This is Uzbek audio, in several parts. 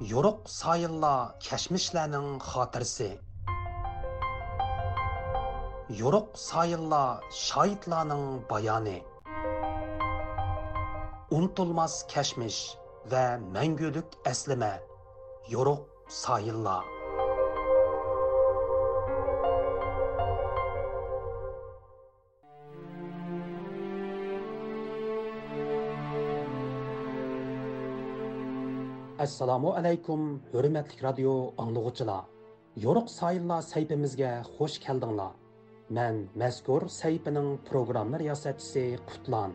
yoruq sayilla kashmishlarning xotirasi yoruq sayilla shoidlarning bayoni unutilmas kashmish va mangulik aslima yoruq sayillar assalomu alaykum hurmatli radio anglag'uchilar yo'riq sayillar saytimizga xush keldinglar. Man mazkur saytining programma riyosatchisi qutlan.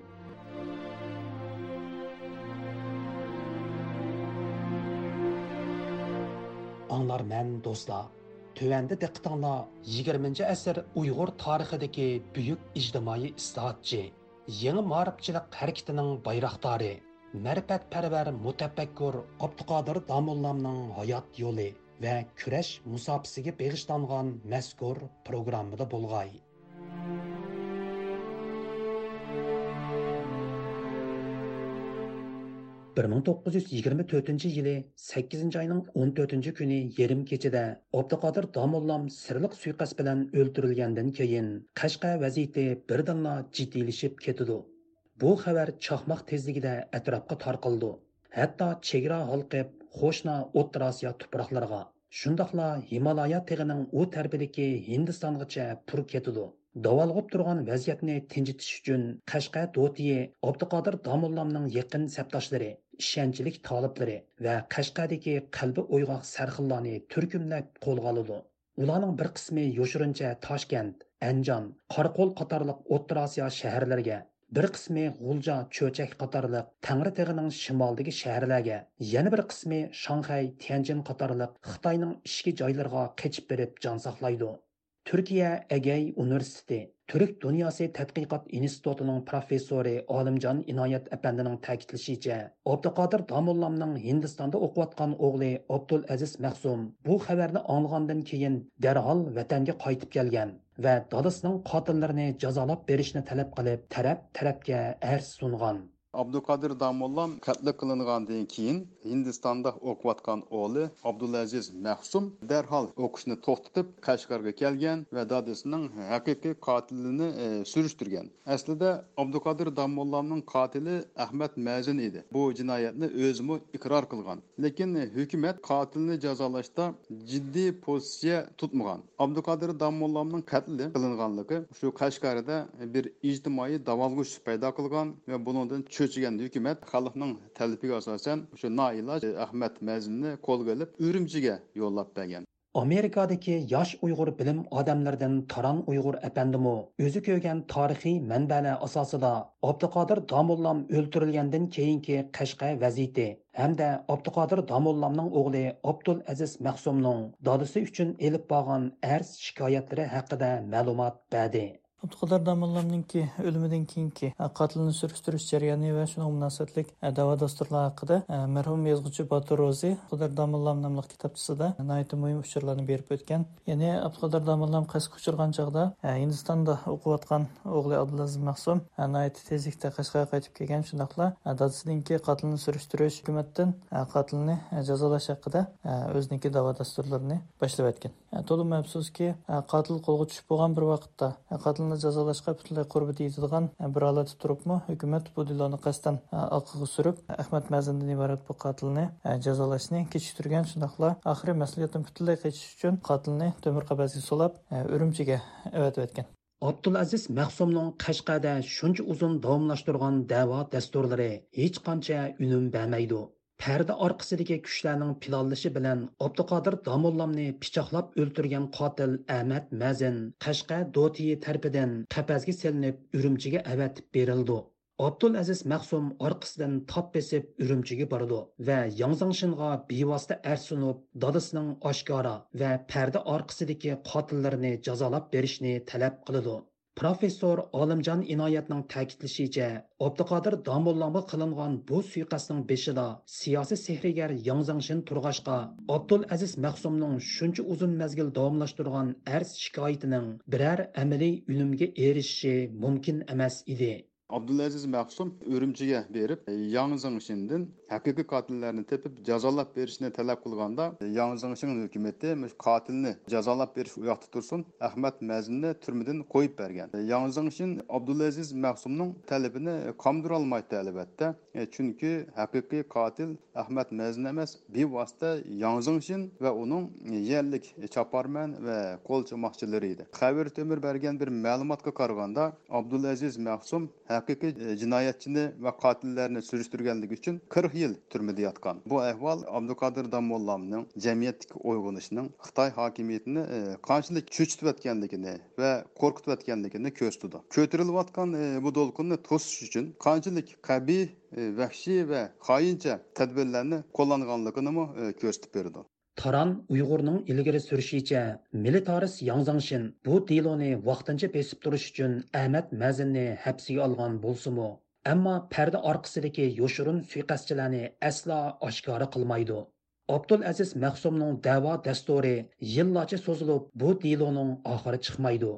Anglar man do'stlar. Tövəndə diqqətinizə 20-ci əsr Uyğur tarixidəki böyük ictimai islahatçı, yeni maarifçilik hərəkətinin bayraqdarı mərifətpərvər mutafakkur Abduqadir Damullamның hayot yo'li va kurash musofisiga bag'ishlangan mazkur programmada bo'lg'ay. bir ming to'qqiz yuz yigirma to'rtinchi yili sakkizinchi oyning o'n to'rtinchi kuni yarim kechada abduqodir domullam sirliq suiqasd bilan o'ldirilgandan keyin qashqa vaziyati birdanla jiddiylashib ketadi bu xabar chaqmoq tezligida atrofga tarqaldi. Hatto chegara halqib qo'shni o'rta osiyo tuproqlariga shundoqla himolaya teg'ining u tarbidagi hindistongacha pur ketidi davolg'ib turgan vaziyatni tinchitish uchun qashqa Dotiye, abduqodir domullamning yaqin sabdoshlari ishonchlik toliblari va qashqadagi qalbi o'yg'oq sarxillani turkumlab qo'lga oladi ularning bir qismi yoshirincha toshkent anjon qoraqo'l qatorliq o'rta osiyo shaharlariga bir qismi g'ulja cho'chak qatorliq tangri tig'ining shimoldagi shaharlarga yana bir qismi shanxay tianjin qatorliq xitoyning ichki joylariga qechib berib jon saqlaydi. Turkiya agay universiteti turk dunyosi tadqiqot institutining professori olimjon inoyat apandining ta'kidlashicha abduqodir domullamning hindistonda o'qiyotgan o'g'li abdul aziz mahsum bu xabarni olgandan keyin darhol vatanga qaytib kelgan. Va dadasining qotillarini jazolab berishni talab qilib taraf tarafga arz sungan. Abduqodir damollam qatl qilingandan keyin hindistonda o'qiyotgan o'g'li abdulaziz mahsum darhol o'qishni to'xtatib qashqarga kelgan va dadasining haqiqiy qotilini e, surishtirgan. Aslida abduqodir damollamning qotili ahmad mazin edi. Bu jinoyatni o'zimi iqror qilgan. Lekin e, hukumat qotilni jazolashda jiddiy pozitsiya tutmagan. Abduqodir damollamning qatli qilinganligi shu qashqarida bir ijtimoiy davolg'ush paydo qilgan va bunidan cho'chigan hukumat xalqning talabiga asosan shu noiloj e, ahmad mazinni qo'lga olib urumchiga yo'llab bergan. Amerikadagi yosh uyg'ur bilim odamlaridan taron uyg'ur apandimu o'zi ko'rgan tarixiy manbalar asosida abduqodir domullam o'ltirilgandan keyingi qashqa vaziyati hamda abduqodir domullamning o'g'li abdul aziz mahsumning dodisi uchun elib borgan arz shikoyatlari haqida ma'lumot berdi. Abduqadar Damollamninki o'limidan keyingi qotilni surishtirish jarayoni va shunga munosabatlik da'vo dasturlari haqida marhum yozuvchi Botir Rozi Abduqadar Damollam nomli kitobchisida nihoyatda muhim uchurlarni berib o'tgan. Ya'ni Abduqadar Damollam qasd uchirgan chog'da Hindistonda o'qiyotgan o'g'li Abdulaziz Mahsum nihoyatda tezlikda Qashqarga qaytib kelgan. Shundaqla dadasininki qotilni surishtirish hukumatdan qotilni jazolash haqida o'ziniki da'vo dasturlarini boshlab o'tgan. To'liq afsuski qotil qo'lga tushib bo'lgan bir vaqtda qatlni jazolashga butunlay qurbati yetadigan bir holatda turibmi hukumat bu diloni qasddan oqiga surib ahmad mazindan iborat bu qatlni jazolashni kechiktirgan shundoqla oxiriy mas'uliyatdan butunlay qochish uchun qatlni temir qabazga solab urumchiga avatib Абдул abdulaziz mahsumning qashqada shuncha uzun davomlashtirgan da'vo dasturlari hech qancha unum bermaydi parda orqasidagi kuchlarning pilonlashi bilan Abduqodir Damollamni pichoqlab o'ldirgan qotil amad Mazin Qashqa Dotiyi tarpidan qafasga selinib Urumchiga avatib berildi. Abdul Aziz Mahsum orqasidan top besib Urumchiga bordi va Yangzangshinga bevosita arsunib dadasining oshkora va parda orqasidagi qotillarni jazolab berishni talab qiladi. Professor Olimjon Inoyatning ta'kidlashicha, Abduqodir Domullamga qilingan bu suiqasdning beshida siyosiy sehrigar yangzangshin turg'ashqa Abdul Aziz Mahsumning shuncha uzun mazgil davomlashtirgan arz shikoyatining biror amaliy unumga erishishi mumkin emas edi. Abdülaziz Məxsum Ürümçiyə verib e, Yanğızınşindən həqiqi qatillərini tepib cəzalab verişini tələb qılğanda e, Yanğızınşin hökuməti qatilini e, cəzalab veriş uyaqda tursun Əhməd Məzini türmədən qoyub bərgən. Yanğızınşin Abdülaziz Məxsumun tələbini qamdıra almaydı əlbəttə. Çünki həqiqi qatil Əhməd Məzin emas, bevasitə Yanğızınşin və onun yerlik çaparmən və qolçu mahçıları idi. Xəbər Tömür bərgən bir məlumatqa qarğanda Abdülaziz Məxsum hə haqiqiy jinoyatchini va qotillarni surishtirganligi uchun qirq yil turmada yotgan. Bu ahvol abduqodir damollamning jamiyatdagi uyg'onishining xitoy hokimiyatini qanchalik cho'chitayotganligini va qo'rqitayotganligini ko'rsatdi. Ko'tarilayotgan bu to'lqinni to'sish uchun qanchalik qabiy vahshiy va xoincha tadbirlarni qo'llanganligini ko'rsatib berdi Taran Uyg'urning ilgari surishicha militaris Yangzangshin bu deloni vaqtincha besib turish uchun Ahmad Mazinni hapsiga olgan bo'lsimi, ammo parda orqasidagi yoshurun suiqasdchilarni aslo oshkora qilmaydi. Abdul Aziz Mahsumning da'vo dasturi yillarcha so'zilib, bu deloning oxiri chiqmaydi.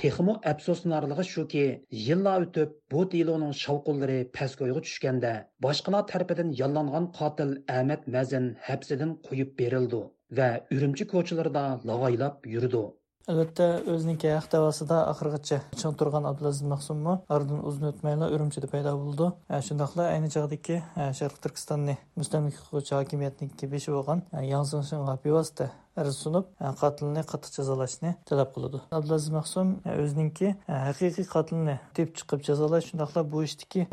Texmo afsusnarlig'i shuki, yillar o'tib bu deloning shavqullari pastgo'yga tushganda, boshqalar tarafidan yollangan qotil Ahmad Mazin hapsidan qo'yib berildi va Urumchi ko'chalarida lag'aylab yurdi. albatta o'ziniki haq davosida oxirigacha ching turgan abdulaziz mahsummi oradan uzun o'tmayla urumchida paydo bo'ldi e, shundoqla ayni chog'dagi e, sharq turkistonni mustamlik qiluvchi hokimiyatniki beshi bo'lgan e, yanzinshinga bevosita arz sunib e, qotilni qattiq jazolashni talab qiladi. Abdulaziz mahsum e, o'ziningki e, haqiqiy qotilni deb chiqib jazolash shundoqla bu ishdagi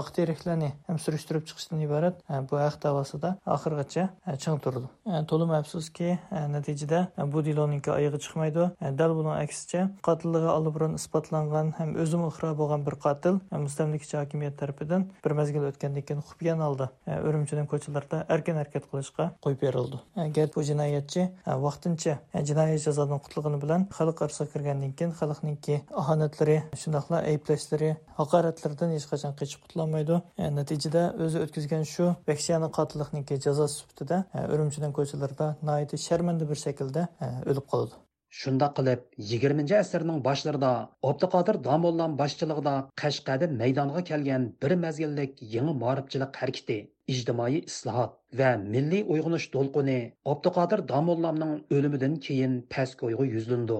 oq teriklarni ham surishtirib chiqishdan iborat bu haq davosida oxirigacha ching turdi to'lim afsuski natijada bu deloniki oyog'i chiqmaydi. Dal buning aksicha qotilligi oldinburun isbotlangan ham o'zim ixro bo'lgan bir qotil mustamlikachi hokimiyat tarafidan bir mazgil o'tgandan keyin xubgan holda urumchining ko'chalarida erkin harakat qilishga qo'yib berildi. Gar bu jinoyatchi vaqtincha jinoiy jazodan qutulgani bilan xalq orasiga kirgandan keyin xalqninki ahonatlari shundoqla ayblashlari haqoratlardan hech qachon qochib qutulolmaydi natijada o'zi o'tkazgan shu vaksiyani qotillikniki jazosi sifatida urumchidan ko'chalarida nihoyatda sharmanda bir shaklda o'lib qoladi Шунда qilib yigirmanchi asrning boshlarida башларында Абдыкадыр boshchiligida qashqadi Кашкада kelgan bir mazgillik мәзгиллек яңа маарифчилык хәрәкәте, иҗтимаи va milliy uyg'unish to'lqini Abduqodir Domollamning o'limidan keyin pastgo'yga yuzlandi.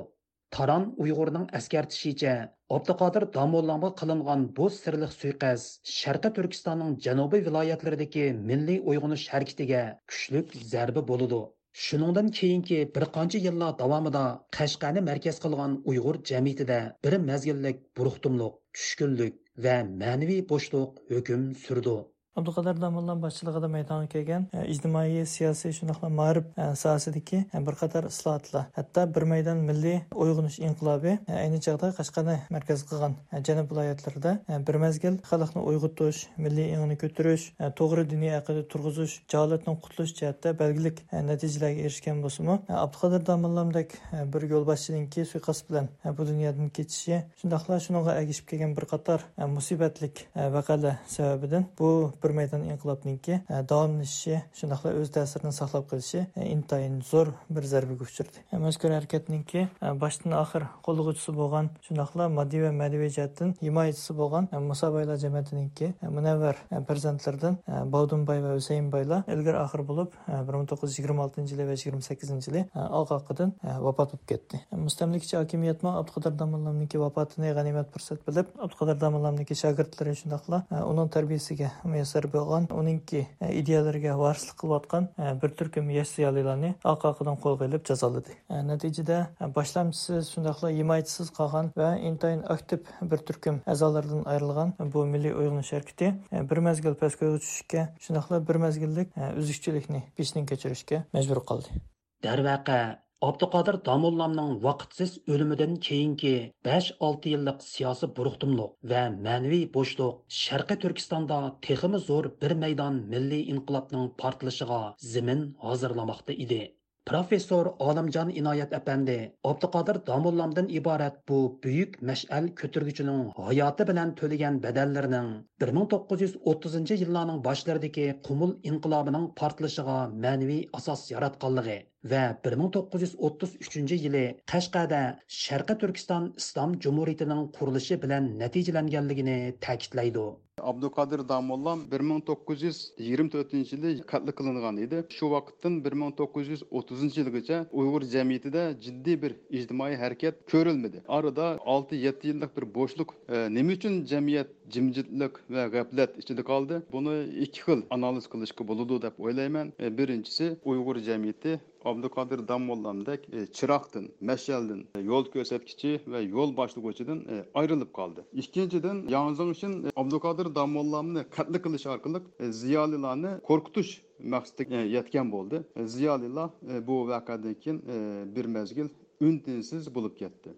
taron Uyg'urning askartishicha Abduqodir Domollamga qilingan bu sirliq suiqas Sharqi Turkistonning janubiy viloyatlaridagi milliy uyg'unish harakatiga kuchli zarba bo'ludi Shuningdan keyingi bir qancha yillar davomida Qashqarni markaz qilgan Uyg'ur jamiyatida bir mazgillik buruqtumliq, tushkunlik va ma'naviy bo'shliq hukm surdi. Abduqodir domollam boshchiligida maydonga kelgan e, ijtimoiy siyosiy shunaqla ma'rif e, sohasidagi e, bir qator islohotlar. Hatto bir maydon milliy uyg'unish inqilobi ayni chog'da qashqarni markaz qilgan janub viloyatlarida bir mazgil xalqni uyg'otish milliy ingni ko'tarish to'g'ri diniy aqida turg'izish jaholatdan qutulish jihatda belgilik natijalarga erishgan bo'lsimi abduqadir domollamdek bir yo'lboshchininki suiqasd bilan bu dunyodan ketishi shundoqla shunga agishib kelgan bir qator musibatlik vaqalar sababidan bu maydon inqilobninki davomlashishi shundoqla o'z ta'sirini saqlab qolishi intayin zo'r bir zarbaga uchirdi. Mazkur harakatninki boshdan oxir qo'llag'uvchisi bo'lgan shundoqla moddiy va ma'naviy jihatdan himoyachisi bo'lgan musobaylar jamiyatininki munavvar farzandlaridan bovdunboy va husaynboylar ilgari oxir bo'lib bir ming to'qqiz yuz yigirma oltinchi yili va yigirma sakkizinchi yili oqoqidan vafot bo'lib ketdi. Mustamlikchi hokimiyatmi abduqodir domollamniki vafotini g'animat fursat bilib abduqodir domollamniki shogirdlari shundoqla uning tarbiyasiga muyassar bo'lgan uningki e, ideyalariga varislik qilayotgan e, bir turkum yosh ziyolilarni oq oqidan qo'lga ilib jazoladi. E, natijada boshlamchisiz shundoqla himoyachisiz qolgan va intayin aktiv bir turkum a'zolardan ayrilgan bu milliy uyg'unish harakati bir mazgil pastga tushishga shundoqla bir mazgillik uzishchilikni peshdan kechirishga majbur qildi darvaqa Abduqodir Damullamның vaqtsiz o'limidan keyingi 5-6 yillik siyosiy buruqtumliq va ma'naviy bo'shliq Sharqiy Turkistonda teximi zo'r bir maydon milliy inqilobning portlashiga zimin hozirlamoqda edi. Professor Olimjon Inoyat apandi Abduqodir Damullamdan iborat bu buyuk mash'al ko'targuchining hayoti bilan to'lagan badallarining 1930 yillarning boshlaridagi qumul inqilobining portlashiga ma'naviy asos yaratganligi va 1933 yili Qashqada Sharqi Turkiston Islom Jumhuriyatining qurilishi bilan natijalanganligini ta'kidlaydi. Abdülkadir Damollam 1924 yılı katlı kılıngan idi. Şu vakittin 1930 yılgacha Uygur jamiyatida jiddiy bir ijtimoiy harakat ko'rilmadi orada 6-7 yillik bir bo'shliq E, nima uchun jamiyat cimcitlik ve gaflet içinde kaldı. Bunu iki xil analiz qilishga bo'ladi deb o'ylayman. E, Birinchisi Uyg'ur jamiyati Abdulkadir Damollamdak e, çıraktın, meşeldin, e, yol gözetkici ve yol başlıkçıdan e, ayrılıp kaldı. İkinciden yalnızın için e, Abdulkadir Damollamını katli kılış arkalık e, ziyalılarını korkutuş məqsədi e, yetken oldu. E, ziyalılar e, bu vəqədən e, bir məzgil үнтінсіз болып кетті.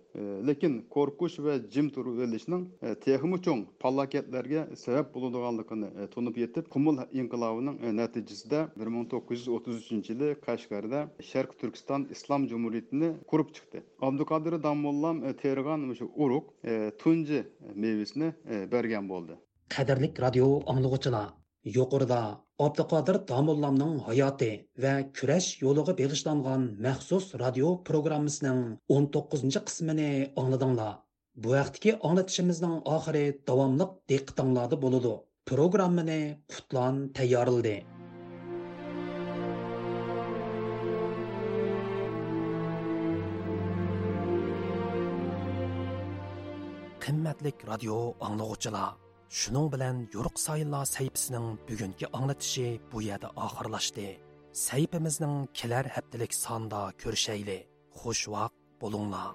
Лекін қорқуш вә жим тұру өлішінің техімі чон палакетлерге себеп болудуганлыгын тұнып етіп, құмыл инқылауының натыйжасында бир миң тогуз жүз отуз жылы кашгарда шарк түркистан ислам жумуритини құрып чықты. Абдуқадыры дамуллам териган ушу урук тунжи мевисини берген болды. qadrlik радио аңлығы чына, Abduqodir Damollamning hayoti va kurash yo'liga bag'ishlangan maxsus radio programmasining 19 qismini angladinglar. Bu vaqtdagi anglatishimizning oxiri davomli diqqatinglarda bo'ladi. Programmani Qutlan tayyorladi. Qimmatlik radio anglag'uchilar, shuning bilan Yo'ruq sayillar sayfisining bugungi anglatishi bu yerda oxirlashdi. Sayfimizning kelar haftalik sonda ko'rishayli. Xush vaqt bo'linglar.